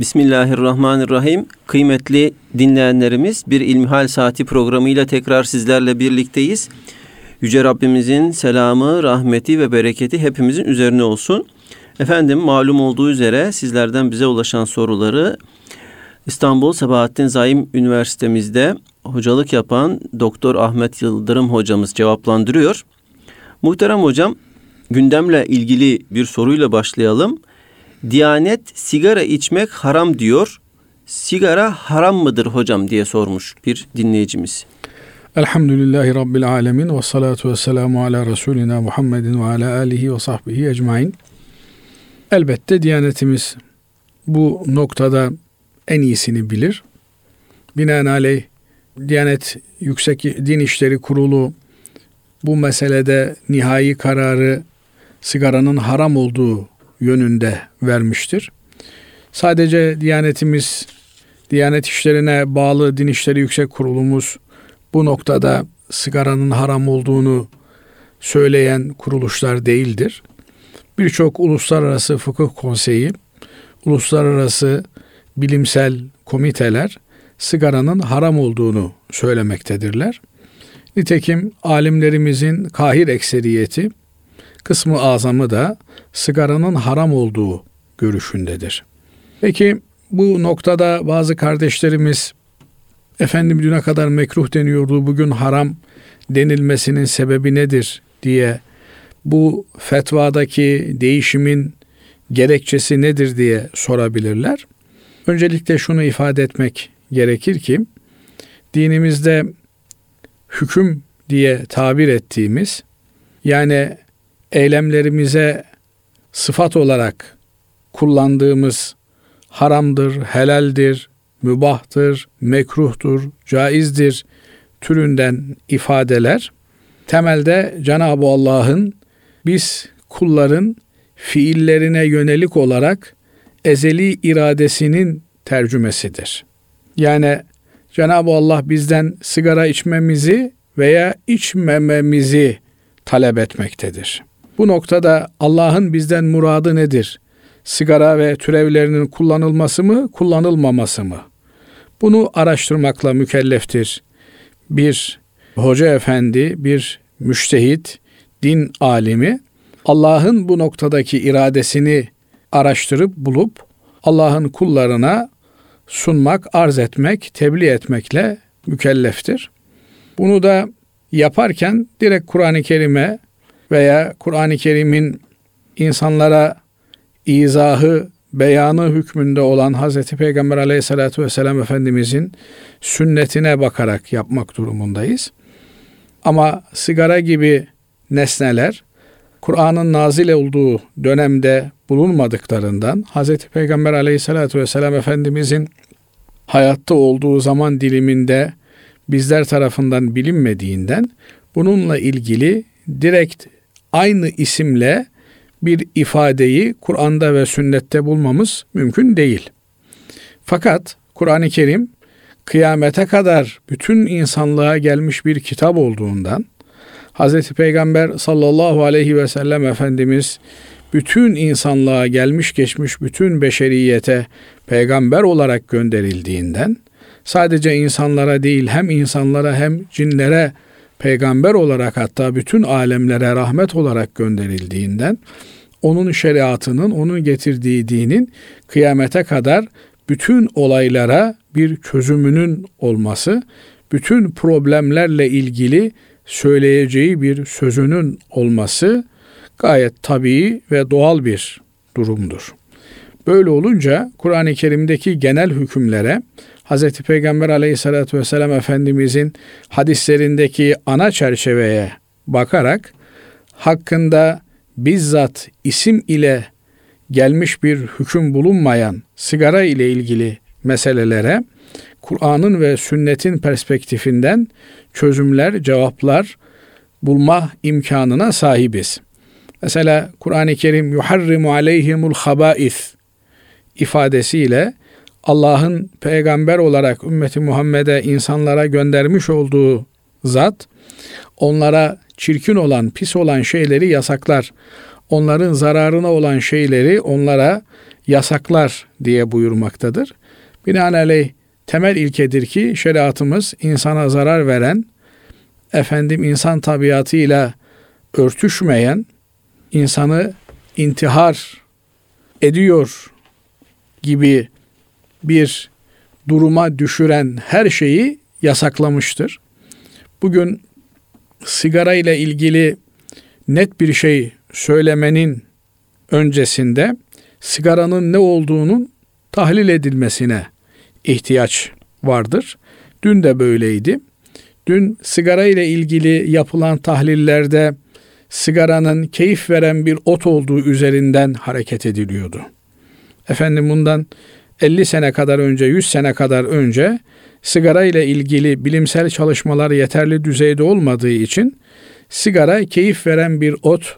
Bismillahirrahmanirrahim. Kıymetli dinleyenlerimiz bir İlmihal Saati programıyla tekrar sizlerle birlikteyiz. Yüce Rabbimizin selamı, rahmeti ve bereketi hepimizin üzerine olsun. Efendim malum olduğu üzere sizlerden bize ulaşan soruları İstanbul Sabahattin Zaim Üniversitemizde hocalık yapan Doktor Ahmet Yıldırım hocamız cevaplandırıyor. Muhterem hocam gündemle ilgili bir soruyla başlayalım. Diyanet sigara içmek haram diyor. Sigara haram mıdır hocam diye sormuş bir dinleyicimiz. Elhamdülillahi Rabbil Alemin ve salatu ve selamu ala Resulina Muhammedin ve ala alihi ve sahbihi ecmain. Elbette Diyanetimiz bu noktada en iyisini bilir. Binaenaleyh Diyanet Yüksek Din İşleri Kurulu bu meselede nihai kararı sigaranın haram olduğu yönünde vermiştir. Sadece Diyanetimiz, Diyanet işlerine bağlı Din İşleri Yüksek Kurulumuz bu noktada sigaranın haram olduğunu söyleyen kuruluşlar değildir. Birçok uluslararası fıkıh konseyi, uluslararası bilimsel komiteler sigaranın haram olduğunu söylemektedirler. Nitekim alimlerimizin kahir ekseriyeti kısmı azamı da sigaranın haram olduğu görüşündedir. Peki bu noktada bazı kardeşlerimiz efendim düne kadar mekruh deniyordu bugün haram denilmesinin sebebi nedir diye bu fetvadaki değişimin gerekçesi nedir diye sorabilirler. Öncelikle şunu ifade etmek gerekir ki dinimizde hüküm diye tabir ettiğimiz yani eylemlerimize sıfat olarak kullandığımız haramdır, helaldir, mübahtır, mekruhtur, caizdir türünden ifadeler temelde Cenab-ı Allah'ın biz kulların fiillerine yönelik olarak ezeli iradesinin tercümesidir. Yani Cenab-ı Allah bizden sigara içmemizi veya içmememizi talep etmektedir. Bu noktada Allah'ın bizden muradı nedir? Sigara ve türevlerinin kullanılması mı, kullanılmaması mı? Bunu araştırmakla mükelleftir. Bir hoca efendi, bir müştehit, din alimi Allah'ın bu noktadaki iradesini araştırıp bulup Allah'ın kullarına sunmak, arz etmek, tebliğ etmekle mükelleftir. Bunu da yaparken direkt Kur'an-ı Kerim'e veya Kur'an-ı Kerim'in insanlara izahı, beyanı hükmünde olan Hz. Peygamber aleyhissalatü vesselam Efendimizin sünnetine bakarak yapmak durumundayız. Ama sigara gibi nesneler Kur'an'ın nazil olduğu dönemde bulunmadıklarından Hz. Peygamber aleyhissalatü vesselam Efendimizin hayatta olduğu zaman diliminde bizler tarafından bilinmediğinden bununla ilgili direkt aynı isimle bir ifadeyi Kur'an'da ve sünnette bulmamız mümkün değil. Fakat Kur'an-ı Kerim kıyamete kadar bütün insanlığa gelmiş bir kitap olduğundan Hz. Peygamber sallallahu aleyhi ve sellem Efendimiz bütün insanlığa gelmiş geçmiş bütün beşeriyete peygamber olarak gönderildiğinden sadece insanlara değil hem insanlara hem cinlere peygamber olarak hatta bütün alemlere rahmet olarak gönderildiğinden onun şeriatının, onun getirdiği dinin kıyamete kadar bütün olaylara bir çözümünün olması, bütün problemlerle ilgili söyleyeceği bir sözünün olması gayet tabii ve doğal bir durumdur. Böyle olunca Kur'an-ı Kerim'deki genel hükümlere Hz. Peygamber aleyhissalatü vesselam Efendimizin hadislerindeki ana çerçeveye bakarak hakkında bizzat isim ile gelmiş bir hüküm bulunmayan sigara ile ilgili meselelere Kur'an'ın ve sünnetin perspektifinden çözümler, cevaplar bulma imkanına sahibiz. Mesela Kur'an-ı Kerim yuharrimu aleyhimul habais ifadesiyle Allah'ın peygamber olarak ümmeti Muhammed'e insanlara göndermiş olduğu zat onlara çirkin olan, pis olan şeyleri yasaklar. Onların zararına olan şeyleri onlara yasaklar diye buyurmaktadır. Binaenaleyh temel ilkedir ki şeriatımız insana zarar veren, efendim insan tabiatıyla örtüşmeyen, insanı intihar ediyor gibi bir duruma düşüren her şeyi yasaklamıştır. Bugün sigara ile ilgili net bir şey söylemenin öncesinde sigaranın ne olduğunun tahlil edilmesine ihtiyaç vardır. Dün de böyleydi. Dün sigara ile ilgili yapılan tahlillerde sigaranın keyif veren bir ot olduğu üzerinden hareket ediliyordu. Efendim bundan 50 sene kadar önce, 100 sene kadar önce sigara ile ilgili bilimsel çalışmalar yeterli düzeyde olmadığı için sigara keyif veren bir ot,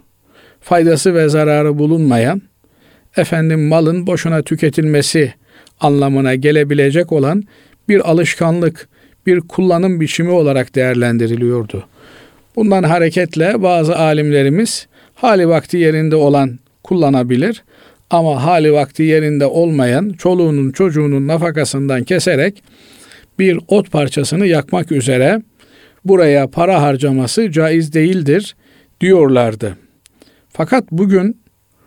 faydası ve zararı bulunmayan, efendim malın boşuna tüketilmesi anlamına gelebilecek olan bir alışkanlık, bir kullanım biçimi olarak değerlendiriliyordu. Bundan hareketle bazı alimlerimiz hali vakti yerinde olan kullanabilir ama hali vakti yerinde olmayan çoluğunun çocuğunun nafakasından keserek bir ot parçasını yakmak üzere buraya para harcaması caiz değildir diyorlardı. Fakat bugün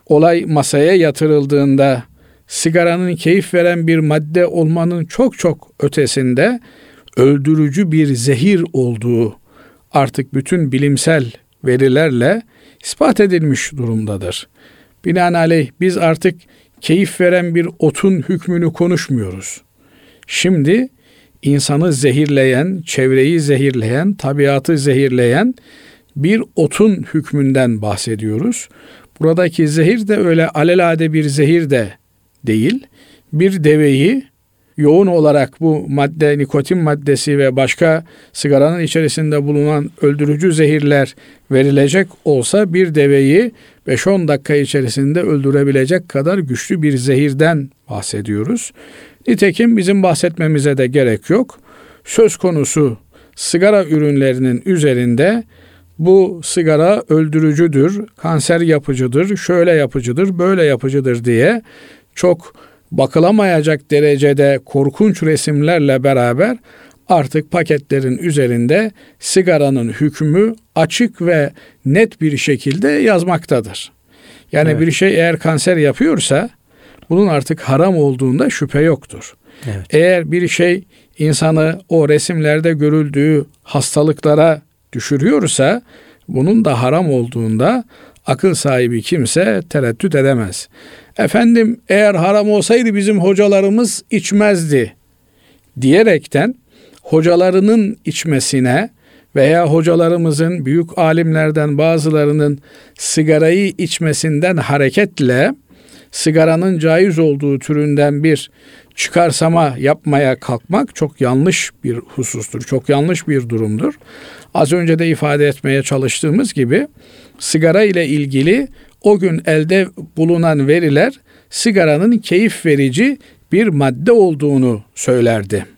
olay masaya yatırıldığında sigaranın keyif veren bir madde olmanın çok çok ötesinde öldürücü bir zehir olduğu artık bütün bilimsel verilerle ispat edilmiş durumdadır. Binaenaleyh biz artık keyif veren bir otun hükmünü konuşmuyoruz. Şimdi insanı zehirleyen, çevreyi zehirleyen, tabiatı zehirleyen bir otun hükmünden bahsediyoruz. Buradaki zehir de öyle alelade bir zehir de değil. Bir deveyi yoğun olarak bu madde, nikotin maddesi ve başka sigaranın içerisinde bulunan öldürücü zehirler verilecek olsa bir deveyi 5-10 dakika içerisinde öldürebilecek kadar güçlü bir zehirden bahsediyoruz. Nitekim bizim bahsetmemize de gerek yok. Söz konusu sigara ürünlerinin üzerinde bu sigara öldürücüdür, kanser yapıcıdır, şöyle yapıcıdır, böyle yapıcıdır diye çok bakılamayacak derecede korkunç resimlerle beraber artık paketlerin üzerinde sigaranın hükmü açık ve net bir şekilde yazmaktadır. Yani evet. bir şey eğer kanser yapıyorsa bunun artık haram olduğunda şüphe yoktur. Evet. Eğer bir şey insanı o resimlerde görüldüğü hastalıklara düşürüyorsa bunun da haram olduğunda akıl sahibi kimse tereddüt edemez. Efendim eğer haram olsaydı bizim hocalarımız içmezdi diyerekten hocalarının içmesine veya hocalarımızın büyük alimlerden bazılarının sigarayı içmesinden hareketle sigaranın caiz olduğu türünden bir çıkarsama yapmaya kalkmak çok yanlış bir husustur. Çok yanlış bir durumdur. Az önce de ifade etmeye çalıştığımız gibi sigara ile ilgili o gün elde bulunan veriler sigaranın keyif verici bir madde olduğunu söylerdi.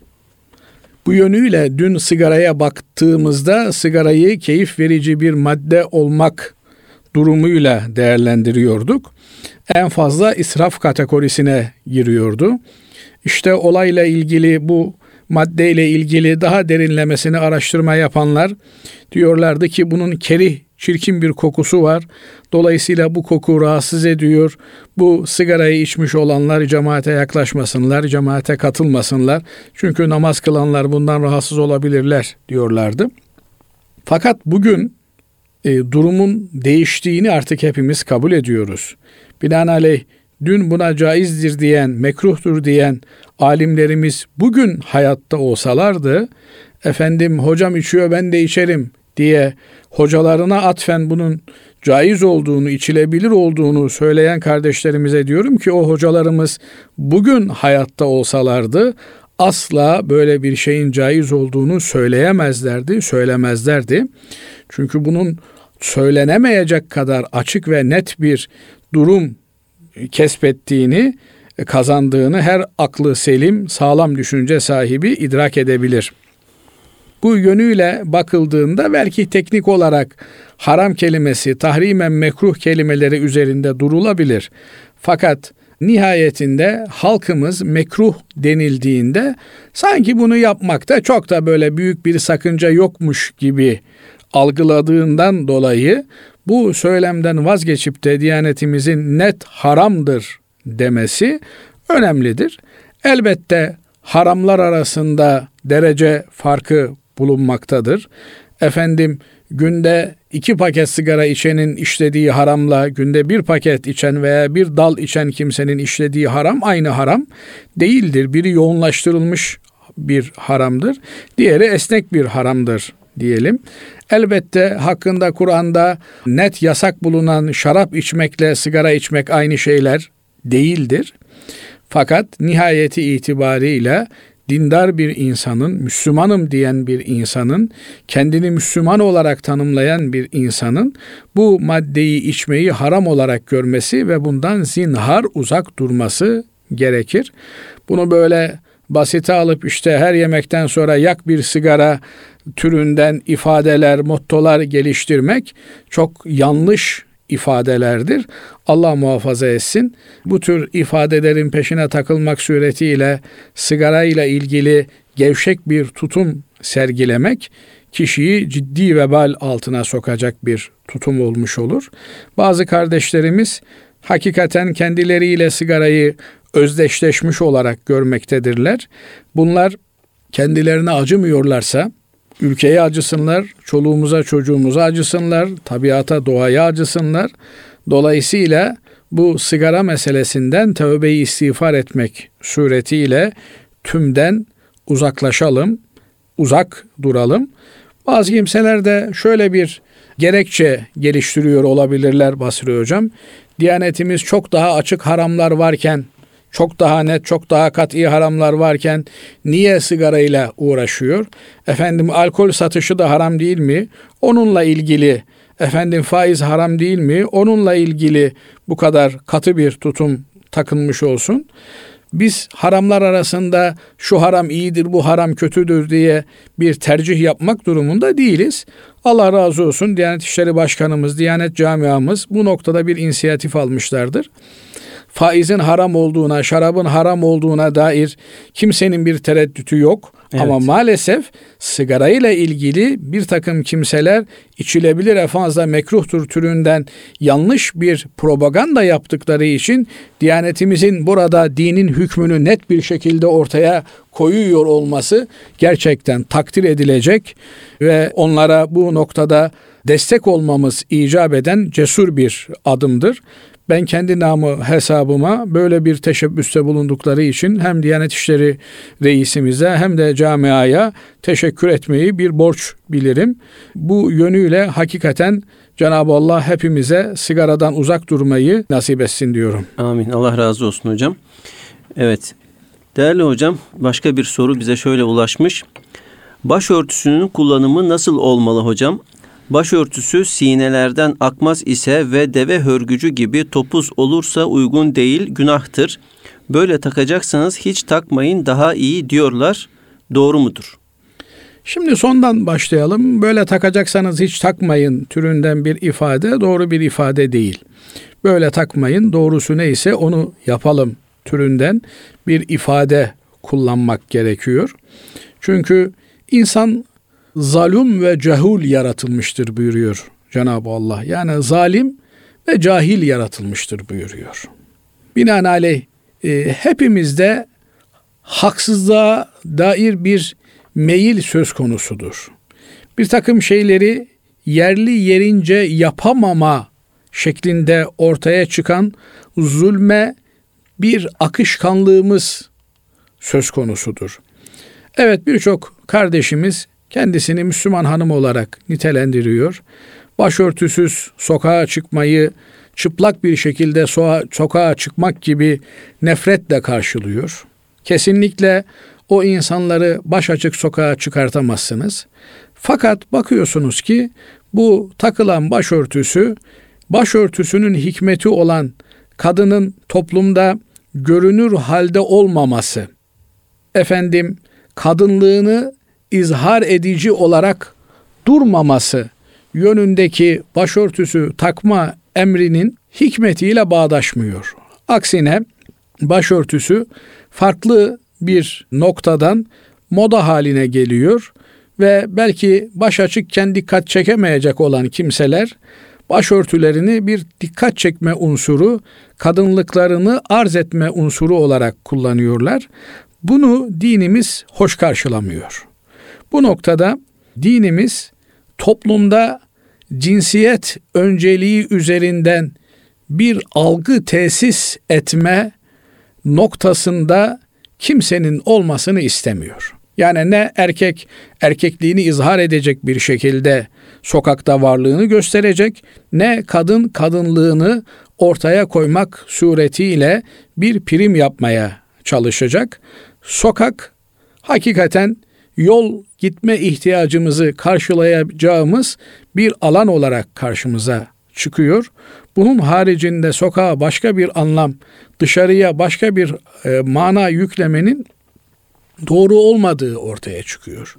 Bu yönüyle dün sigaraya baktığımızda sigarayı keyif verici bir madde olmak durumuyla değerlendiriyorduk. En fazla israf kategorisine giriyordu. İşte olayla ilgili bu maddeyle ilgili daha derinlemesine araştırma yapanlar diyorlardı ki bunun kerih çirkin bir kokusu var. Dolayısıyla bu koku rahatsız ediyor. Bu sigarayı içmiş olanlar cemaate yaklaşmasınlar, cemaate katılmasınlar. Çünkü namaz kılanlar bundan rahatsız olabilirler diyorlardı. Fakat bugün e, durumun değiştiğini artık hepimiz kabul ediyoruz. Binaenaleyh dün buna caizdir diyen, mekruhtur diyen alimlerimiz bugün hayatta olsalardı, efendim hocam içiyor ben de içerim diye hocalarına atfen bunun caiz olduğunu, içilebilir olduğunu söyleyen kardeşlerimize diyorum ki o hocalarımız bugün hayatta olsalardı asla böyle bir şeyin caiz olduğunu söyleyemezlerdi, söylemezlerdi. Çünkü bunun söylenemeyecek kadar açık ve net bir durum kesbettiğini, kazandığını her aklı selim, sağlam düşünce sahibi idrak edebilir. Bu yönüyle bakıldığında belki teknik olarak haram kelimesi, tahrimen mekruh kelimeleri üzerinde durulabilir. Fakat nihayetinde halkımız mekruh denildiğinde sanki bunu yapmakta çok da böyle büyük bir sakınca yokmuş gibi algıladığından dolayı bu söylemden vazgeçip de Diyanetimizin net haramdır demesi önemlidir. Elbette haramlar arasında derece farkı bulunmaktadır. Efendim günde iki paket sigara içenin işlediği haramla günde bir paket içen veya bir dal içen kimsenin işlediği haram aynı haram değildir. Biri yoğunlaştırılmış bir haramdır. Diğeri esnek bir haramdır diyelim. Elbette hakkında Kur'an'da net yasak bulunan şarap içmekle sigara içmek aynı şeyler değildir. Fakat nihayeti itibariyle dindar bir insanın, Müslümanım diyen bir insanın, kendini Müslüman olarak tanımlayan bir insanın bu maddeyi içmeyi haram olarak görmesi ve bundan zinhar uzak durması gerekir. Bunu böyle basite alıp işte her yemekten sonra yak bir sigara türünden ifadeler, mottolar geliştirmek çok yanlış ifadelerdir. Allah muhafaza etsin. Bu tür ifadelerin peşine takılmak suretiyle sigara ile ilgili gevşek bir tutum sergilemek kişiyi ciddi vebal altına sokacak bir tutum olmuş olur. Bazı kardeşlerimiz hakikaten kendileriyle sigarayı özdeşleşmiş olarak görmektedirler. Bunlar kendilerine acımıyorlarsa ülkeye acısınlar, çoluğumuza çocuğumuza acısınlar, tabiata doğaya acısınlar. Dolayısıyla bu sigara meselesinden tövbeyi istiğfar etmek suretiyle tümden uzaklaşalım, uzak duralım. Bazı kimseler de şöyle bir gerekçe geliştiriyor olabilirler Basri Hocam. Diyanetimiz çok daha açık haramlar varken, çok daha net, çok daha kat'i haramlar varken niye sigarayla uğraşıyor? Efendim alkol satışı da haram değil mi? Onunla ilgili efendim faiz haram değil mi? Onunla ilgili bu kadar katı bir tutum takınmış olsun. Biz haramlar arasında şu haram iyidir, bu haram kötüdür diye bir tercih yapmak durumunda değiliz. Allah razı olsun Diyanet İşleri Başkanımız, Diyanet Camiamız bu noktada bir inisiyatif almışlardır faizin haram olduğuna, şarabın haram olduğuna dair kimsenin bir tereddütü yok. Evet. Ama maalesef sigarayla ilgili bir takım kimseler içilebilir en fazla mekruhtur türünden yanlış bir propaganda yaptıkları için Diyanetimizin burada dinin hükmünü net bir şekilde ortaya koyuyor olması gerçekten takdir edilecek ve onlara bu noktada destek olmamız icap eden cesur bir adımdır. Ben kendi namı hesabıma böyle bir teşebbüste bulundukları için hem Diyanet İşleri reisimize hem de camiaya teşekkür etmeyi bir borç bilirim. Bu yönüyle hakikaten Cenab-ı Allah hepimize sigaradan uzak durmayı nasip etsin diyorum. Amin. Allah razı olsun hocam. Evet. Değerli hocam başka bir soru bize şöyle ulaşmış. Başörtüsünün kullanımı nasıl olmalı hocam? Başörtüsü sinelerden akmaz ise ve deve hörgücü gibi topuz olursa uygun değil, günahtır. Böyle takacaksanız hiç takmayın daha iyi diyorlar. Doğru mudur? Şimdi sondan başlayalım. Böyle takacaksanız hiç takmayın türünden bir ifade doğru bir ifade değil. Böyle takmayın doğrusu neyse onu yapalım türünden bir ifade kullanmak gerekiyor. Çünkü insan zalum ve cehul yaratılmıştır buyuruyor Cenab-ı Allah. Yani zalim ve cahil yaratılmıştır buyuruyor. Binaenaleyh e, hepimizde haksızlığa dair bir meyil söz konusudur. Bir takım şeyleri yerli yerince yapamama şeklinde ortaya çıkan zulme bir akışkanlığımız söz konusudur. Evet birçok kardeşimiz kendisini Müslüman hanım olarak nitelendiriyor. Başörtüsüz sokağa çıkmayı çıplak bir şekilde soğa, sokağa çıkmak gibi nefretle karşılıyor. Kesinlikle o insanları baş açık sokağa çıkartamazsınız. Fakat bakıyorsunuz ki bu takılan başörtüsü başörtüsünün hikmeti olan kadının toplumda görünür halde olmaması, efendim kadınlığını izhar edici olarak durmaması yönündeki başörtüsü takma emrinin hikmetiyle bağdaşmıyor. Aksine başörtüsü farklı bir noktadan moda haline geliyor ve belki baş açıkken dikkat çekemeyecek olan kimseler başörtülerini bir dikkat çekme unsuru, kadınlıklarını arz etme unsuru olarak kullanıyorlar. Bunu dinimiz hoş karşılamıyor. Bu noktada dinimiz toplumda cinsiyet önceliği üzerinden bir algı tesis etme noktasında kimsenin olmasını istemiyor. Yani ne erkek erkekliğini izhar edecek bir şekilde sokakta varlığını gösterecek ne kadın kadınlığını ortaya koymak suretiyle bir prim yapmaya çalışacak. Sokak hakikaten yol gitme ihtiyacımızı karşılayacağımız bir alan olarak karşımıza çıkıyor. Bunun haricinde sokağa başka bir anlam, dışarıya başka bir e, mana yüklemenin doğru olmadığı ortaya çıkıyor.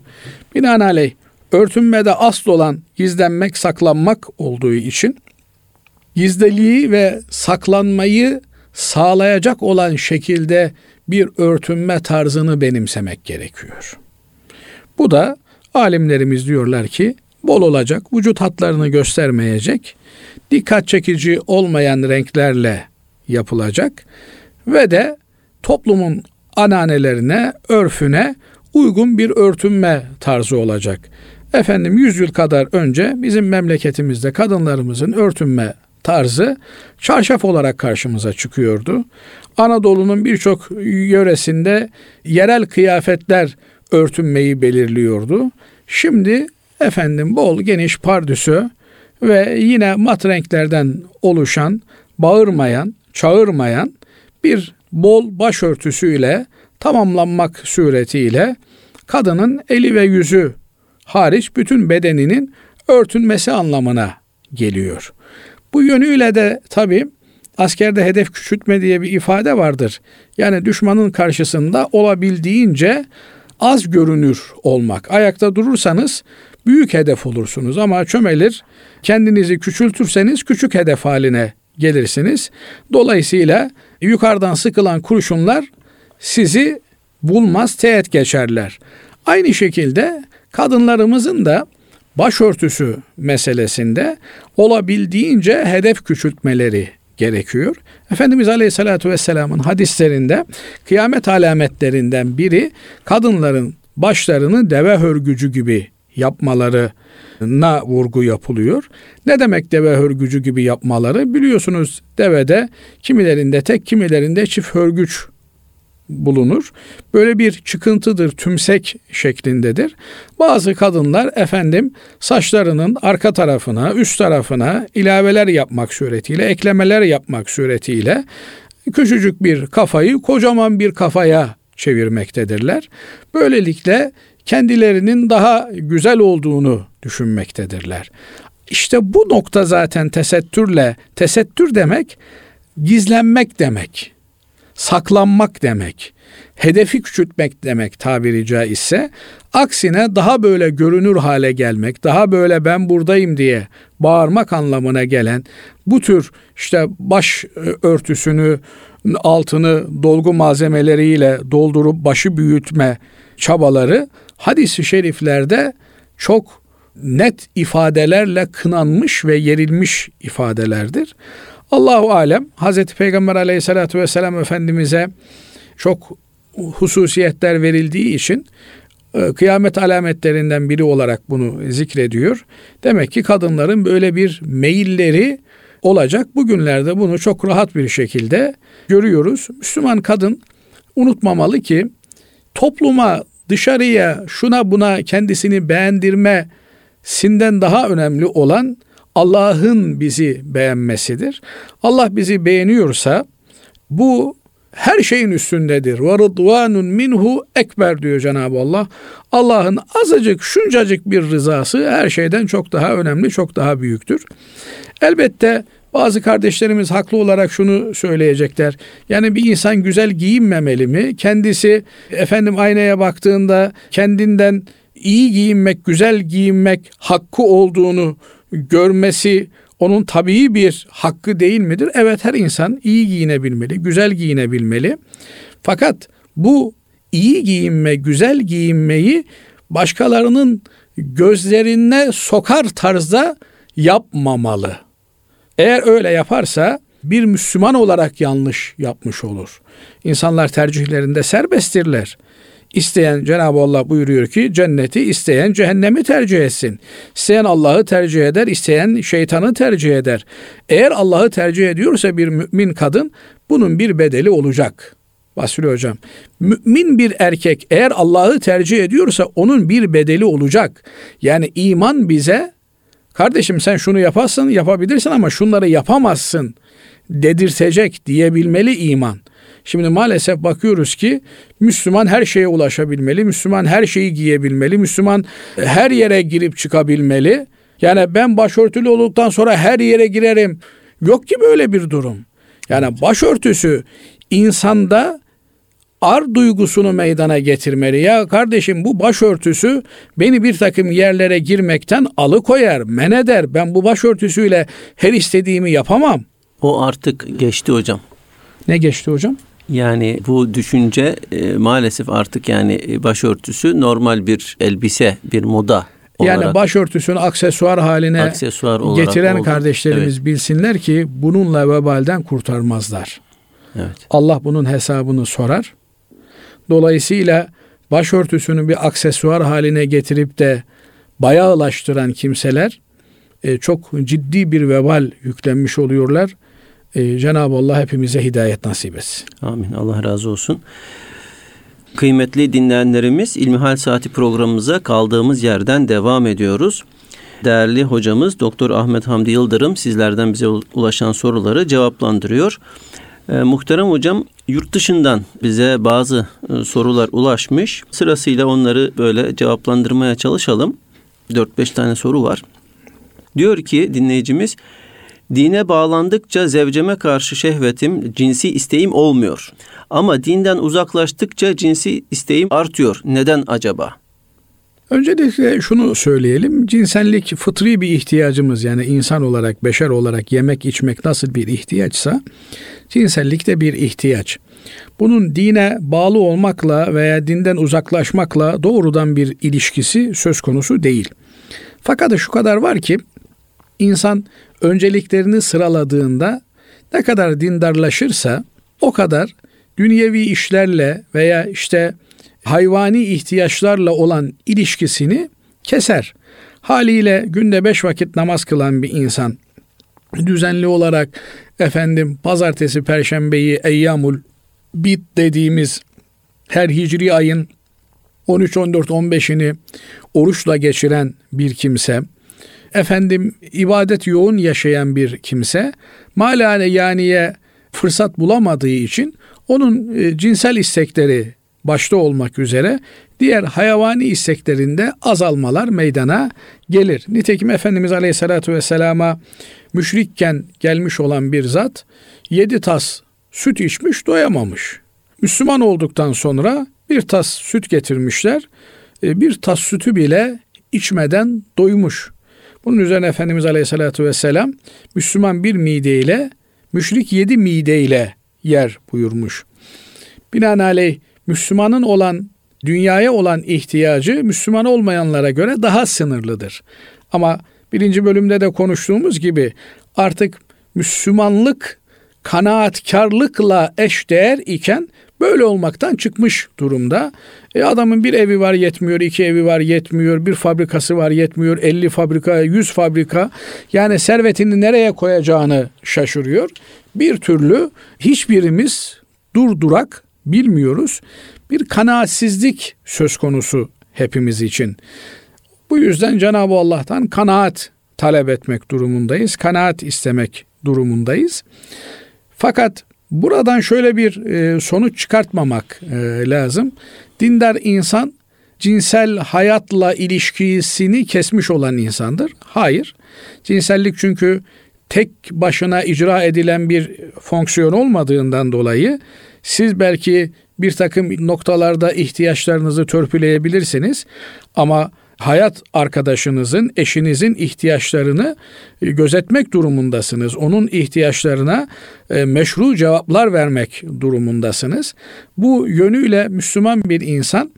Binaenaleyh örtünmede asıl olan gizlenmek, saklanmak olduğu için gizliliği ve saklanmayı sağlayacak olan şekilde bir örtünme tarzını benimsemek gerekiyor. Bu da alimlerimiz diyorlar ki bol olacak, vücut hatlarını göstermeyecek, dikkat çekici olmayan renklerle yapılacak ve de toplumun ananelerine, örfüne uygun bir örtünme tarzı olacak. Efendim 100 yıl kadar önce bizim memleketimizde kadınlarımızın örtünme tarzı çarşaf olarak karşımıza çıkıyordu. Anadolu'nun birçok yöresinde yerel kıyafetler örtünmeyi belirliyordu. Şimdi efendim bol geniş pardüsü ve yine mat renklerden oluşan, bağırmayan, çağırmayan bir bol başörtüsüyle tamamlanmak suretiyle kadının eli ve yüzü hariç bütün bedeninin örtünmesi anlamına geliyor. Bu yönüyle de tabi askerde hedef küçültme diye bir ifade vardır. Yani düşmanın karşısında olabildiğince az görünür olmak. Ayakta durursanız büyük hedef olursunuz ama çömelir kendinizi küçültürseniz küçük hedef haline gelirsiniz. Dolayısıyla yukarıdan sıkılan kurşunlar sizi bulmaz, teğet geçerler. Aynı şekilde kadınlarımızın da başörtüsü meselesinde olabildiğince hedef küçültmeleri gerekiyor. Efendimiz Aleyhisselatü Vesselam'ın hadislerinde kıyamet alametlerinden biri kadınların başlarını deve hörgücü gibi yapmalarına vurgu yapılıyor. Ne demek deve hörgücü gibi yapmaları? Biliyorsunuz devede kimilerinde tek kimilerinde çift hörgüç bulunur. Böyle bir çıkıntıdır, tümsek şeklindedir. Bazı kadınlar efendim saçlarının arka tarafına, üst tarafına ilaveler yapmak suretiyle, eklemeler yapmak suretiyle küçücük bir kafayı kocaman bir kafaya çevirmektedirler. Böylelikle kendilerinin daha güzel olduğunu düşünmektedirler. İşte bu nokta zaten tesettürle, tesettür demek gizlenmek demek saklanmak demek, hedefi küçültmek demek tabiri caizse, aksine daha böyle görünür hale gelmek, daha böyle ben buradayım diye bağırmak anlamına gelen bu tür işte baş e, örtüsünü altını dolgu malzemeleriyle doldurup başı büyütme çabaları hadis-i şeriflerde çok net ifadelerle kınanmış ve yerilmiş ifadelerdir. Allahu alem Hazreti Peygamber aleyhissalatü vesselam Efendimiz'e çok hususiyetler verildiği için e, kıyamet alametlerinden biri olarak bunu zikrediyor. Demek ki kadınların böyle bir meyilleri olacak. Bugünlerde bunu çok rahat bir şekilde görüyoruz. Müslüman kadın unutmamalı ki topluma, dışarıya, şuna buna kendisini beğendirme sinden daha önemli olan Allah'ın bizi beğenmesidir. Allah bizi beğeniyorsa bu her şeyin üstündedir. Ve rıdvanun minhu ekber diyor Cenab-ı Allah. Allah'ın azıcık şuncacık bir rızası her şeyden çok daha önemli, çok daha büyüktür. Elbette bazı kardeşlerimiz haklı olarak şunu söyleyecekler. Yani bir insan güzel giyinmemeli mi? Kendisi efendim aynaya baktığında kendinden iyi giyinmek, güzel giyinmek hakkı olduğunu görmesi onun tabii bir hakkı değil midir? Evet her insan iyi giyinebilmeli, güzel giyinebilmeli. Fakat bu iyi giyinme, güzel giyinmeyi başkalarının gözlerine sokar tarzda yapmamalı. Eğer öyle yaparsa bir Müslüman olarak yanlış yapmış olur. İnsanlar tercihlerinde serbesttirler. İsteyen Cenab-ı Allah buyuruyor ki cenneti isteyen cehennemi tercih etsin. İsteyen Allah'ı tercih eder, isteyen şeytanı tercih eder. Eğer Allah'ı tercih ediyorsa bir mümin kadın bunun bir bedeli olacak. Basri hocam. Mümin bir erkek eğer Allah'ı tercih ediyorsa onun bir bedeli olacak. Yani iman bize kardeşim sen şunu yaparsın yapabilirsin ama şunları yapamazsın dedirtecek diyebilmeli iman. Şimdi maalesef bakıyoruz ki Müslüman her şeye ulaşabilmeli, Müslüman her şeyi giyebilmeli, Müslüman her yere girip çıkabilmeli. Yani ben başörtülü olduktan sonra her yere girerim. Yok ki böyle bir durum. Yani başörtüsü insanda ar duygusunu meydana getirmeli. Ya kardeşim bu başörtüsü beni bir takım yerlere girmekten alıkoyar, men eder. Ben bu başörtüsüyle her istediğimi yapamam. O artık geçti hocam. Ne geçti hocam? Yani bu düşünce e, maalesef artık yani e, başörtüsü normal bir elbise, bir moda olarak. Yani başörtüsünü aksesuar haline aksesuar getiren oldu. kardeşlerimiz evet. bilsinler ki bununla vebalden kurtarmazlar. Evet. Allah bunun hesabını sorar. Dolayısıyla başörtüsünü bir aksesuar haline getirip de bayağılaştıran kimseler e, çok ciddi bir vebal yüklenmiş oluyorlar. E, Cenab-ı Allah hepimize hidayet nasip etsin. Amin. Allah razı olsun. Kıymetli dinleyenlerimiz İlmihal Saati programımıza kaldığımız yerden devam ediyoruz. Değerli hocamız Doktor Ahmet Hamdi Yıldırım sizlerden bize ulaşan soruları cevaplandırıyor. Ee, muhterem hocam yurt dışından bize bazı e, sorular ulaşmış. Sırasıyla onları böyle cevaplandırmaya çalışalım. 4-5 tane soru var. Diyor ki dinleyicimiz Dine bağlandıkça zevceme karşı şehvetim, cinsi isteğim olmuyor. Ama dinden uzaklaştıkça cinsi isteğim artıyor. Neden acaba? Öncelikle şunu söyleyelim. Cinsellik fıtri bir ihtiyacımız yani insan olarak, beşer olarak yemek içmek nasıl bir ihtiyaçsa cinsellik de bir ihtiyaç. Bunun dine bağlı olmakla veya dinden uzaklaşmakla doğrudan bir ilişkisi söz konusu değil. Fakat şu kadar var ki insan önceliklerini sıraladığında ne kadar dindarlaşırsa o kadar dünyevi işlerle veya işte hayvani ihtiyaçlarla olan ilişkisini keser. Haliyle günde beş vakit namaz kılan bir insan düzenli olarak efendim pazartesi perşembeyi eyyamul bit dediğimiz her hicri ayın 13, 14, 15'ini oruçla geçiren bir kimse efendim ibadet yoğun yaşayan bir kimse malale yaniye fırsat bulamadığı için onun e, cinsel istekleri başta olmak üzere diğer hayvani isteklerinde azalmalar meydana gelir. Nitekim Efendimiz Aleyhisselatü Vesselam'a müşrikken gelmiş olan bir zat yedi tas süt içmiş doyamamış. Müslüman olduktan sonra bir tas süt getirmişler. E, bir tas sütü bile içmeden doymuş. Bunun üzerine Efendimiz Aleyhisselatü Vesselam Müslüman bir mideyle müşrik yedi mideyle yer buyurmuş. Binaenaleyh Müslümanın olan dünyaya olan ihtiyacı Müslüman olmayanlara göre daha sınırlıdır. Ama birinci bölümde de konuştuğumuz gibi artık Müslümanlık kanaatkarlıkla eşdeğer iken böyle olmaktan çıkmış durumda. E adamın bir evi var yetmiyor, iki evi var yetmiyor, bir fabrikası var yetmiyor, 50 fabrika, 100 fabrika. Yani servetini nereye koyacağını şaşırıyor. Bir türlü hiçbirimiz durdurak bilmiyoruz. Bir kanaatsizlik söz konusu hepimiz için. Bu yüzden Cenab-ı Allah'tan kanaat talep etmek durumundayız. Kanaat istemek durumundayız. Fakat buradan şöyle bir e, sonuç çıkartmamak e, lazım. Dindar insan cinsel hayatla ilişkisini kesmiş olan insandır. Hayır. Cinsellik çünkü tek başına icra edilen bir fonksiyon olmadığından dolayı siz belki bir takım noktalarda ihtiyaçlarınızı törpüleyebilirsiniz ama hayat arkadaşınızın, eşinizin ihtiyaçlarını e, gözetmek durumundasınız. Onun ihtiyaçlarına e, meşru cevaplar vermek durumundasınız. Bu yönüyle Müslüman bir insan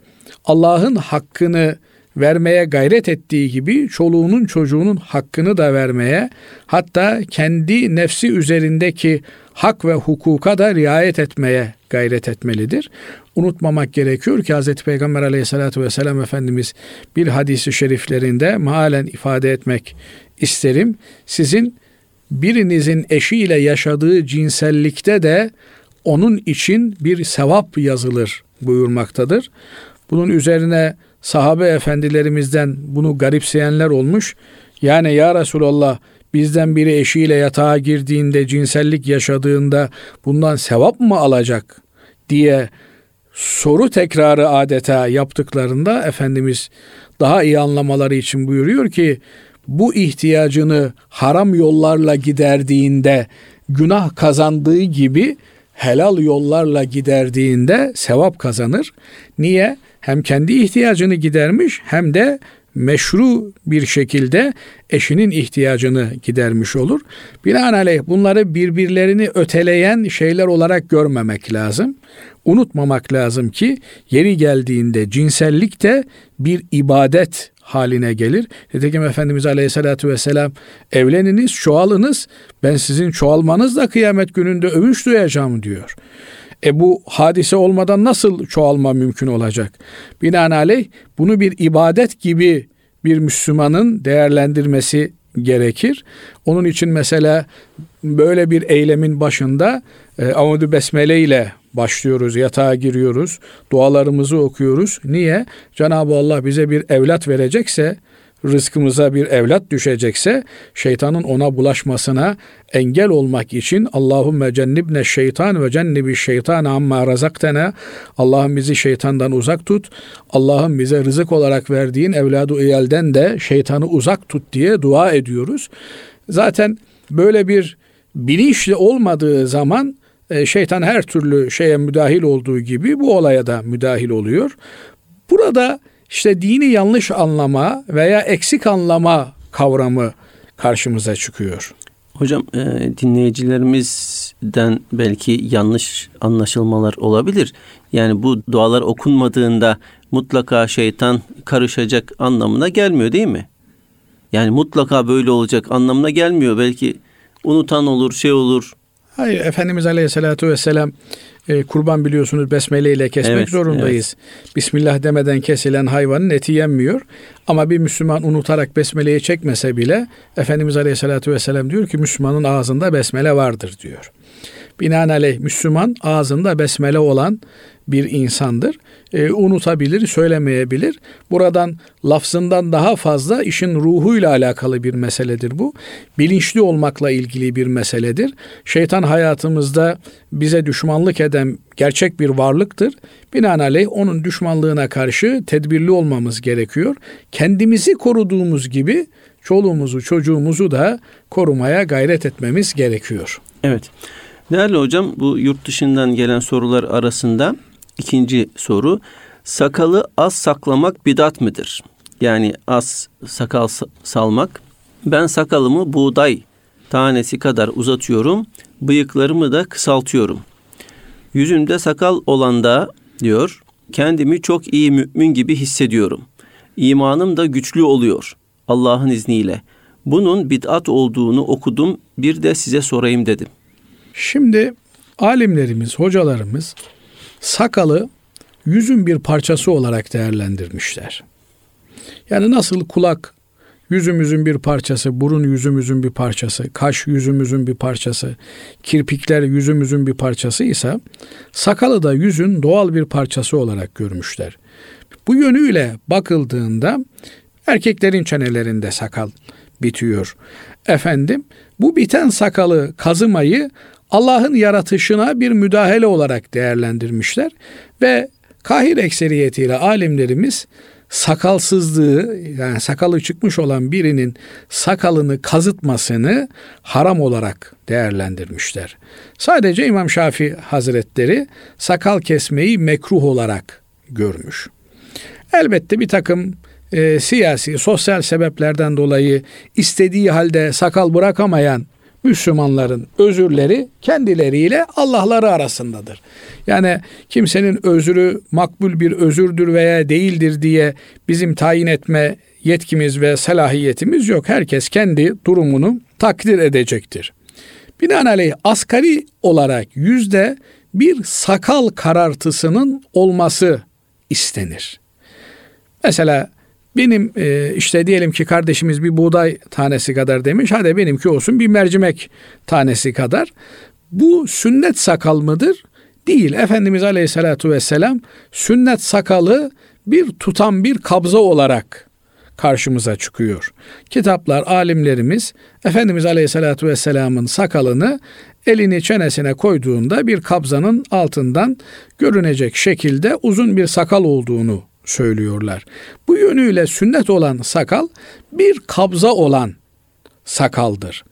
Allah'ın hakkını vermeye gayret ettiği gibi çoluğunun çocuğunun hakkını da vermeye hatta kendi nefsi üzerindeki hak ve hukuka da riayet etmeye gayret etmelidir. Unutmamak gerekiyor ki Hz. Peygamber aleyhissalatü vesselam Efendimiz bir hadisi şeriflerinde maalen ifade etmek isterim. Sizin birinizin eşiyle yaşadığı cinsellikte de onun için bir sevap yazılır buyurmaktadır. Bunun üzerine sahabe efendilerimizden bunu garipseyenler olmuş. Yani ya Resulallah bizden biri eşiyle yatağa girdiğinde cinsellik yaşadığında bundan sevap mı alacak diye soru tekrarı adeta yaptıklarında Efendimiz daha iyi anlamaları için buyuruyor ki bu ihtiyacını haram yollarla giderdiğinde günah kazandığı gibi helal yollarla giderdiğinde sevap kazanır. Niye? Hem kendi ihtiyacını gidermiş hem de meşru bir şekilde eşinin ihtiyacını gidermiş olur. Binaenaleyh bunları birbirlerini öteleyen şeyler olarak görmemek lazım. Unutmamak lazım ki yeri geldiğinde cinsellik de bir ibadet haline gelir. Nitekim Efendimiz Aleyhisselatü Vesselam evleniniz, çoğalınız, ben sizin çoğalmanızla kıyamet gününde övünç duyacağım diyor. E bu hadise olmadan nasıl çoğalma mümkün olacak? Binaenaleyh bunu bir ibadet gibi bir Müslümanın değerlendirmesi gerekir. Onun için mesela böyle bir eylemin başında e, Amudu Besmele ile başlıyoruz, yatağa giriyoruz, dualarımızı okuyoruz. Niye? Cenab-ı Allah bize bir evlat verecekse rızkımıza bir evlat düşecekse şeytanın ona bulaşmasına engel olmak için Allahümme cennibne şeytan ve cennibi şeytan amma razaktena Allah'ım bizi şeytandan uzak tut. Allah'ım bize rızık olarak verdiğin evladı iyalden de şeytanı uzak tut diye dua ediyoruz. Zaten böyle bir bilinçli olmadığı zaman e, şeytan her türlü şeye müdahil olduğu gibi bu olaya da müdahil oluyor. Burada işte dini yanlış anlama veya eksik anlama kavramı karşımıza çıkıyor. Hocam e, dinleyicilerimizden belki yanlış anlaşılmalar olabilir. Yani bu dualar okunmadığında mutlaka şeytan karışacak anlamına gelmiyor değil mi? Yani mutlaka böyle olacak anlamına gelmiyor. Belki unutan olur, şey olur. Hayır Efendimiz Aleyhisselatü Vesselam e, kurban biliyorsunuz besmele ile kesmek evet, zorundayız. Evet. Bismillah demeden kesilen hayvanın eti yenmiyor. Ama bir Müslüman unutarak besmeleyi çekmese bile Efendimiz Aleyhisselatü Vesselam diyor ki Müslümanın ağzında besmele vardır diyor. Binaenaleyh Müslüman ağzında besmele olan bir insandır. E, unutabilir, söylemeyebilir. Buradan lafzından daha fazla işin ruhuyla alakalı bir meseledir bu. Bilinçli olmakla ilgili bir meseledir. Şeytan hayatımızda bize düşmanlık eden gerçek bir varlıktır. Binaenaleyh onun düşmanlığına karşı tedbirli olmamız gerekiyor. Kendimizi koruduğumuz gibi çoluğumuzu, çocuğumuzu da korumaya gayret etmemiz gerekiyor. Evet. Değerli hocam bu yurt dışından gelen sorular arasında ikinci soru sakalı az saklamak bidat mıdır? Yani az sakal salmak. Ben sakalımı buğday tanesi kadar uzatıyorum, bıyıklarımı da kısaltıyorum. Yüzümde sakal olan da diyor, kendimi çok iyi mümin gibi hissediyorum. İmanım da güçlü oluyor Allah'ın izniyle. Bunun bid'at olduğunu okudum, bir de size sorayım dedim.'' Şimdi alimlerimiz, hocalarımız sakalı yüzün bir parçası olarak değerlendirmişler. Yani nasıl kulak yüzümüzün bir parçası, burun yüzümüzün bir parçası, kaş yüzümüzün bir parçası, kirpikler yüzümüzün bir parçası ise sakalı da yüzün doğal bir parçası olarak görmüşler. Bu yönüyle bakıldığında erkeklerin çenelerinde sakal bitiyor. Efendim bu biten sakalı kazımayı Allah'ın yaratışına bir müdahale olarak değerlendirmişler ve kahir ekseriyetiyle alimlerimiz sakalsızlığı yani sakalı çıkmış olan birinin sakalını kazıtmasını haram olarak değerlendirmişler. Sadece İmam Şafii Hazretleri sakal kesmeyi mekruh olarak görmüş. Elbette bir takım e, siyasi, sosyal sebeplerden dolayı istediği halde sakal bırakamayan Müslümanların özürleri kendileriyle Allah'ları arasındadır. Yani kimsenin özrü makbul bir özürdür veya değildir diye bizim tayin etme yetkimiz ve salahiyetimiz yok. Herkes kendi durumunu takdir edecektir. Binaenaleyh asgari olarak yüzde bir sakal karartısının olması istenir. Mesela benim e, işte diyelim ki kardeşimiz bir buğday tanesi kadar demiş. Hadi benimki olsun bir mercimek tanesi kadar. Bu sünnet sakal mıdır? Değil. Efendimiz Aleyhisselatü Vesselam sünnet sakalı bir tutan bir kabza olarak karşımıza çıkıyor. Kitaplar, alimlerimiz Efendimiz Aleyhisselatü Vesselam'ın sakalını elini çenesine koyduğunda bir kabzanın altından görünecek şekilde uzun bir sakal olduğunu söylüyorlar. Bu yönüyle sünnet olan sakal bir kabza olan sakaldır.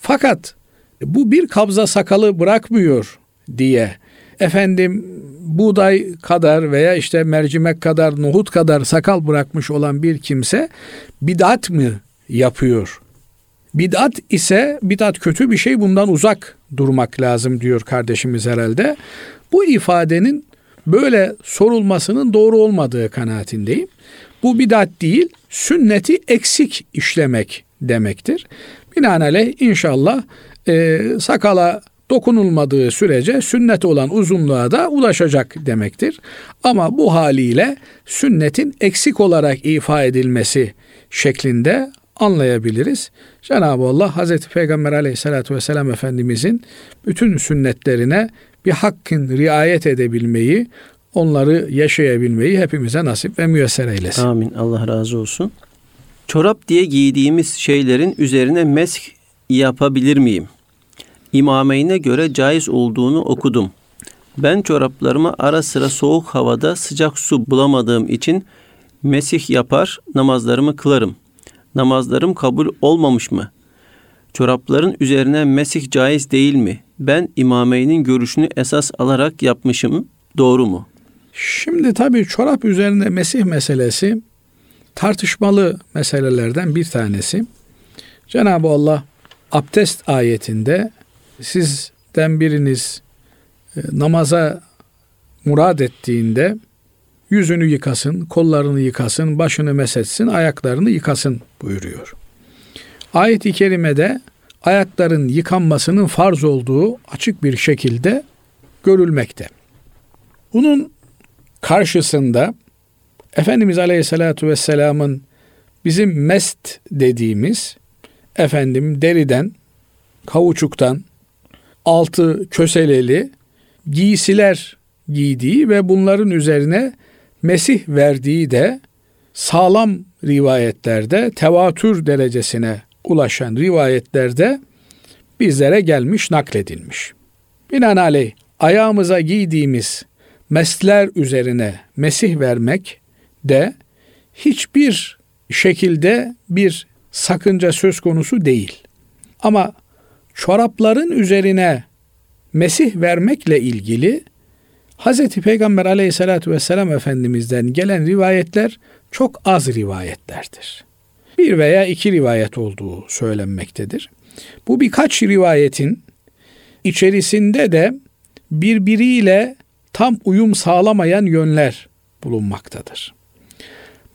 Fakat bu bir kabza sakalı bırakmıyor diye efendim buğday kadar veya işte mercimek kadar, nohut kadar sakal bırakmış olan bir kimse bidat mı yapıyor? Bidat ise bidat kötü bir şey bundan uzak durmak lazım diyor kardeşimiz herhalde. Bu ifadenin böyle sorulmasının doğru olmadığı kanaatindeyim. Bu bidat değil, sünneti eksik işlemek demektir. Binaenaleyh inşallah e, sakala dokunulmadığı sürece sünnet olan uzunluğa da ulaşacak demektir. Ama bu haliyle sünnetin eksik olarak ifa edilmesi şeklinde anlayabiliriz. Cenab-ı Allah Hazreti Peygamber aleyhissalatü vesselam Efendimizin bütün sünnetlerine bir hakkın riayet edebilmeyi, onları yaşayabilmeyi hepimize nasip ve müyesser eylesin. Amin. Allah razı olsun. Çorap diye giydiğimiz şeylerin üzerine mesk yapabilir miyim? İmameyne göre caiz olduğunu okudum. Ben çoraplarıma ara sıra soğuk havada sıcak su bulamadığım için mesih yapar, namazlarımı kılarım. Namazlarım kabul olmamış mı? Çorapların üzerine mesih caiz değil mi? Ben imameynin görüşünü esas alarak yapmışım. Doğru mu? Şimdi tabii çorap üzerine mesih meselesi tartışmalı meselelerden bir tanesi. Cenab-ı Allah abdest ayetinde sizden biriniz e, namaza murad ettiğinde yüzünü yıkasın, kollarını yıkasın, başını mesetsin, ayaklarını yıkasın buyuruyor. Ayet-i kerimede ayakların yıkanmasının farz olduğu açık bir şekilde görülmekte. Bunun karşısında Efendimiz Aleyhisselatü Vesselam'ın bizim mest dediğimiz efendim deriden, kavuçuktan, altı köseleli giysiler giydiği ve bunların üzerine Mesih verdiği de sağlam rivayetlerde tevatür derecesine ulaşan rivayetlerde bizlere gelmiş nakledilmiş. Binaenaleyh ayağımıza giydiğimiz mesler üzerine Mesih vermek de hiçbir şekilde bir sakınca söz konusu değil. Ama çorapların üzerine Mesih vermekle ilgili Hz. Peygamber aleyhissalatü vesselam Efendimiz'den gelen rivayetler çok az rivayetlerdir. Bir veya iki rivayet olduğu söylenmektedir. Bu birkaç rivayetin içerisinde de birbiriyle tam uyum sağlamayan yönler bulunmaktadır.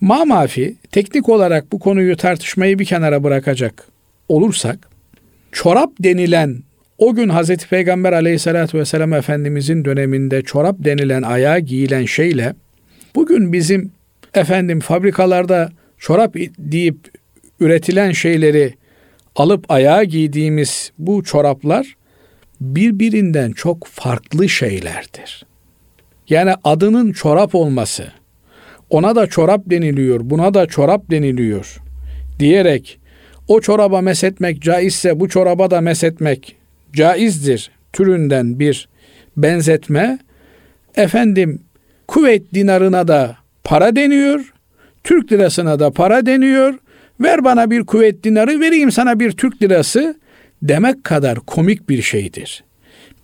Mamafi teknik olarak bu konuyu tartışmayı bir kenara bırakacak olursak çorap denilen o gün Hazreti Peygamber aleyhissalatü vesselam Efendimizin döneminde çorap denilen ayağa giyilen şeyle bugün bizim efendim fabrikalarda çorap deyip üretilen şeyleri alıp ayağa giydiğimiz bu çoraplar birbirinden çok farklı şeylerdir. Yani adının çorap olması, ona da çorap deniliyor, buna da çorap deniliyor diyerek o çoraba mesetmek caizse bu çoraba da mesetmek caizdir türünden bir benzetme efendim kuvvet dinarına da para deniyor, Türk lirasına da para deniyor. Ver bana bir kuvvet dinarı, vereyim sana bir Türk lirası demek kadar komik bir şeydir.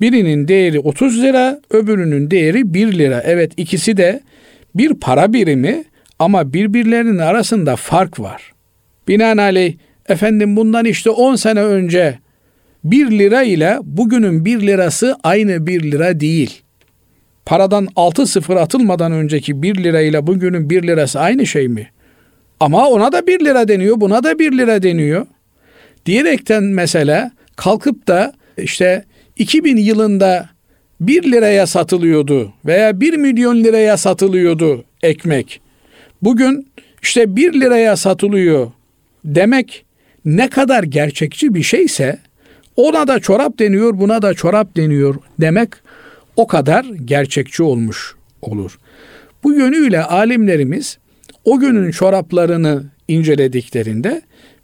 Birinin değeri 30 lira, öbürünün değeri 1 lira. Evet ikisi de bir para birimi ama birbirlerinin arasında fark var. Binaenaleyh efendim bundan işte 10 sene önce 1 lira ile bugünün 1 lirası aynı 1 lira değil. Paradan 6 sıfır atılmadan önceki 1 lira ile bugünün 1 lirası aynı şey mi? Ama ona da 1 lira deniyor, buna da 1 lira deniyor. Diyerekten mesela kalkıp da işte 2000 yılında 1 liraya satılıyordu veya 1 milyon liraya satılıyordu ekmek. Bugün işte 1 liraya satılıyor demek ne kadar gerçekçi bir şeyse ona da çorap deniyor, buna da çorap deniyor demek o kadar gerçekçi olmuş olur. Bu yönüyle alimlerimiz o günün çoraplarını incelediklerinde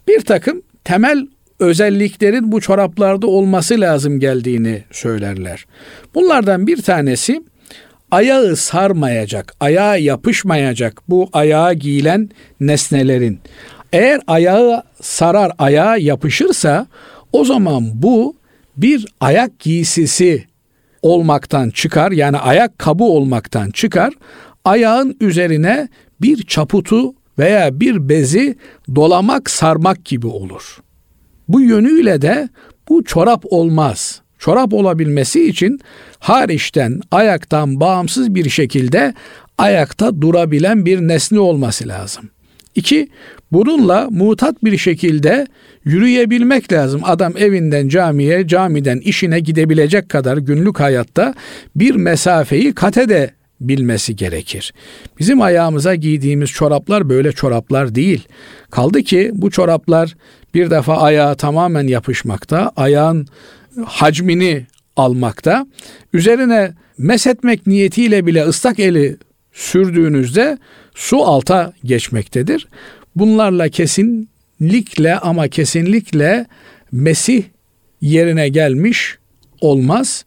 bir takım temel özelliklerin bu çoraplarda olması lazım geldiğini söylerler. Bunlardan bir tanesi ayağı sarmayacak, ayağa yapışmayacak bu ayağa giyilen nesnelerin. Eğer ayağı sarar, ayağa yapışırsa o zaman bu bir ayak giysisi olmaktan çıkar. Yani ayakkabı olmaktan çıkar. Ayağın üzerine bir çaputu veya bir bezi dolamak, sarmak gibi olur. Bu yönüyle de bu çorap olmaz. Çorap olabilmesi için hariçten, ayaktan bağımsız bir şekilde ayakta durabilen bir nesne olması lazım. İki, bununla mutat bir şekilde yürüyebilmek lazım. Adam evinden camiye, camiden işine gidebilecek kadar günlük hayatta bir mesafeyi kat ede bilmesi gerekir. Bizim ayağımıza giydiğimiz çoraplar böyle çoraplar değil. Kaldı ki bu çoraplar bir defa ayağa tamamen yapışmakta, ayağın hacmini almakta. Üzerine mesetmek niyetiyle bile ıslak eli sürdüğünüzde su alta geçmektedir. Bunlarla kesinlikle ama kesinlikle Mesih yerine gelmiş olmaz.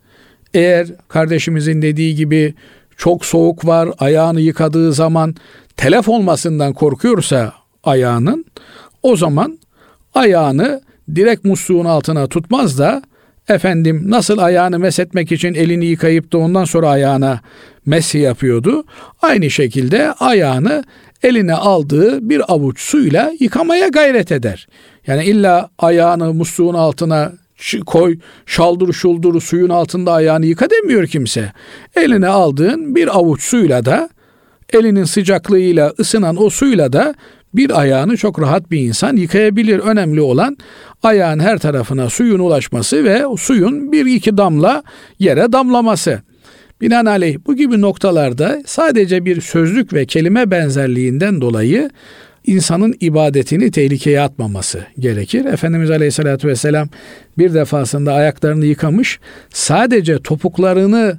Eğer kardeşimizin dediği gibi çok soğuk var, ayağını yıkadığı zaman telef olmasından korkuyorsa ayağının o zaman ayağını direkt musluğun altına tutmaz da efendim nasıl ayağını mesetmek için elini yıkayıp da ondan sonra ayağına mesi yapıyordu. Aynı şekilde ayağını eline aldığı bir avuç suyla yıkamaya gayret eder. Yani illa ayağını musluğun altına koy, şaldır şuldur suyun altında ayağını yıka demiyor kimse. Eline aldığın bir avuç suyla da elinin sıcaklığıyla ısınan o suyla da bir ayağını çok rahat bir insan yıkayabilir. Önemli olan ayağın her tarafına suyun ulaşması ve suyun bir iki damla yere damlaması. Binaenaleyh bu gibi noktalarda sadece bir sözlük ve kelime benzerliğinden dolayı insanın ibadetini tehlikeye atmaması gerekir. Efendimiz Aleyhisselatü Vesselam bir defasında ayaklarını yıkamış, sadece topuklarını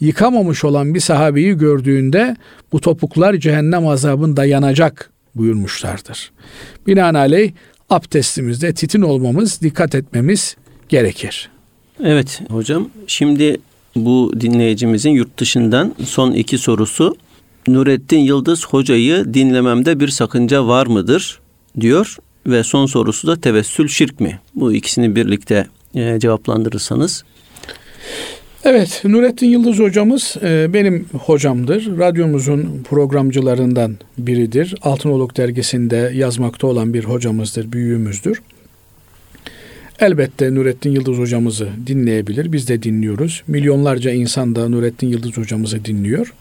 yıkamamış olan bir sahabeyi gördüğünde bu topuklar cehennem azabında yanacak buyurmuşlardır. Binaenaleyh abdestimizde titin olmamız, dikkat etmemiz gerekir. Evet hocam. Şimdi bu dinleyicimizin yurt dışından son iki sorusu. Nurettin Yıldız hocayı dinlememde bir sakınca var mıdır diyor ve son sorusu da tevessül şirk mi? Bu ikisini birlikte e, cevaplandırırsanız. Evet, Nurettin Yıldız hocamız e, benim hocamdır. Radyomuzun programcılarından biridir. Altınoluk dergisinde yazmakta olan bir hocamızdır, büyüğümüzdür. Elbette Nurettin Yıldız hocamızı dinleyebilir. Biz de dinliyoruz. Milyonlarca insan da Nurettin Yıldız hocamızı dinliyor.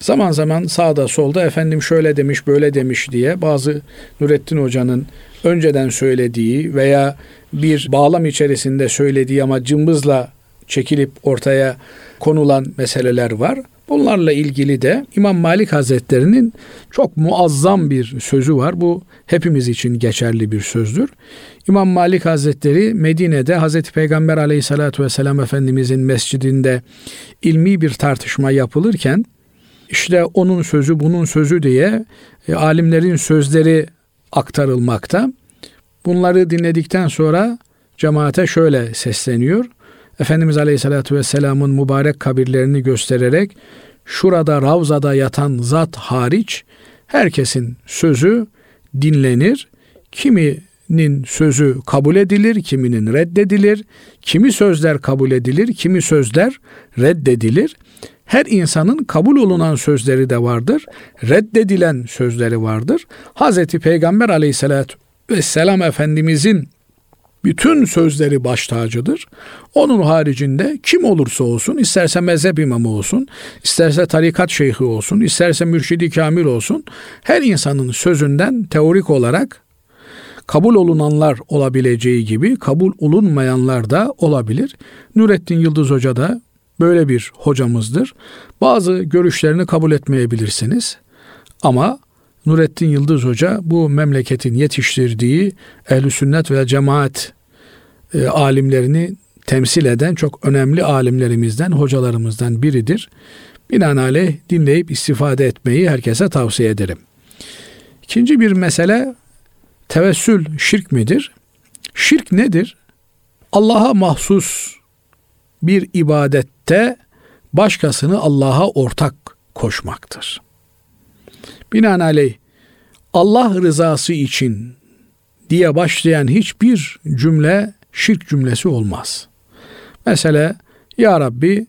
Zaman zaman sağda solda efendim şöyle demiş böyle demiş diye bazı Nurettin Hoca'nın önceden söylediği veya bir bağlam içerisinde söylediği ama cımbızla çekilip ortaya konulan meseleler var. Bunlarla ilgili de İmam Malik Hazretleri'nin çok muazzam bir sözü var. Bu hepimiz için geçerli bir sözdür. İmam Malik Hazretleri Medine'de Hazreti Peygamber Aleyhisselatü vesselam Efendimizin mescidinde ilmi bir tartışma yapılırken işte onun sözü bunun sözü diye e, alimlerin sözleri aktarılmakta. Bunları dinledikten sonra cemaate şöyle sesleniyor. Efendimiz Aleyhisselatü Vesselam'ın mübarek kabirlerini göstererek şurada Ravza'da yatan zat hariç herkesin sözü dinlenir. Kiminin sözü kabul edilir, kiminin reddedilir. Kimi sözler kabul edilir, kimi sözler reddedilir. her insanın kabul olunan sözleri de vardır, reddedilen sözleri vardır. Hazreti Peygamber aleyhissalatü vesselam Efendimizin bütün sözleri baş tacıdır. Onun haricinde kim olursa olsun, isterse mezhep imamı olsun, isterse tarikat şeyhi olsun, isterse mürşidi kamil olsun, her insanın sözünden teorik olarak kabul olunanlar olabileceği gibi kabul olunmayanlar da olabilir. Nurettin Yıldız Hoca da böyle bir hocamızdır. Bazı görüşlerini kabul etmeyebilirsiniz. Ama Nurettin Yıldız Hoca bu memleketin yetiştirdiği ehl sünnet ve cemaat e, alimlerini temsil eden çok önemli alimlerimizden, hocalarımızdan biridir. Binaenaleyh dinleyip istifade etmeyi herkese tavsiye ederim. İkinci bir mesele tevessül şirk midir? Şirk nedir? Allah'a mahsus bir ibadette başkasını Allah'a ortak koşmaktır. Binaenaleyh Allah rızası için diye başlayan hiçbir cümle şirk cümlesi olmaz. Mesela Ya Rabbi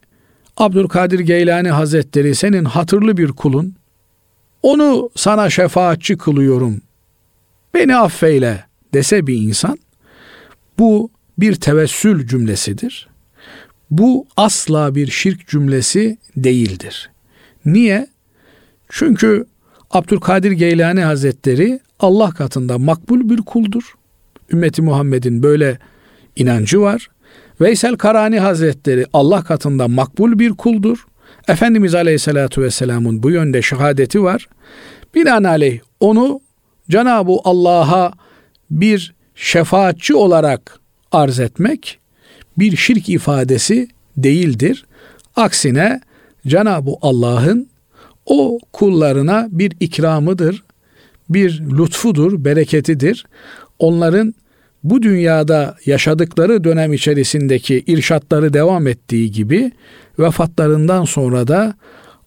Abdülkadir Geylani Hazretleri senin hatırlı bir kulun. Onu sana şefaatçi kılıyorum. Beni affeyle dese bir insan bu bir tevessül cümlesidir. Bu asla bir şirk cümlesi değildir. Niye? Çünkü Abdülkadir Geylani Hazretleri Allah katında makbul bir kuldur. Ümmeti Muhammed'in böyle inancı var. Veysel Karani Hazretleri Allah katında makbul bir kuldur. Efendimiz Aleyhisselatü Vesselam'ın bu yönde şehadeti var. Binaenaleyh onu Cenab-ı Allah'a bir şefaatçi olarak arz etmek bir şirk ifadesi değildir. Aksine Cenab-ı Allah'ın o kullarına bir ikramıdır, bir lütfudur, bereketidir. Onların bu dünyada yaşadıkları dönem içerisindeki irşatları devam ettiği gibi vefatlarından sonra da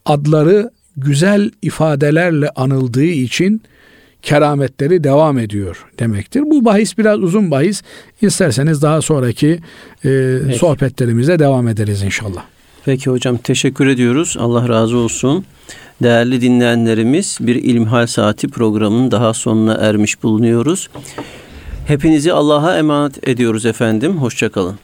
adları güzel ifadelerle anıldığı için kerametleri devam ediyor demektir. Bu bahis biraz uzun bahis. İsterseniz daha sonraki e, sohbetlerimize devam ederiz inşallah. Peki hocam teşekkür ediyoruz. Allah razı olsun. Değerli dinleyenlerimiz bir İlmihal Saati programının daha sonuna ermiş bulunuyoruz. Hepinizi Allah'a emanet ediyoruz efendim. Hoşçakalın.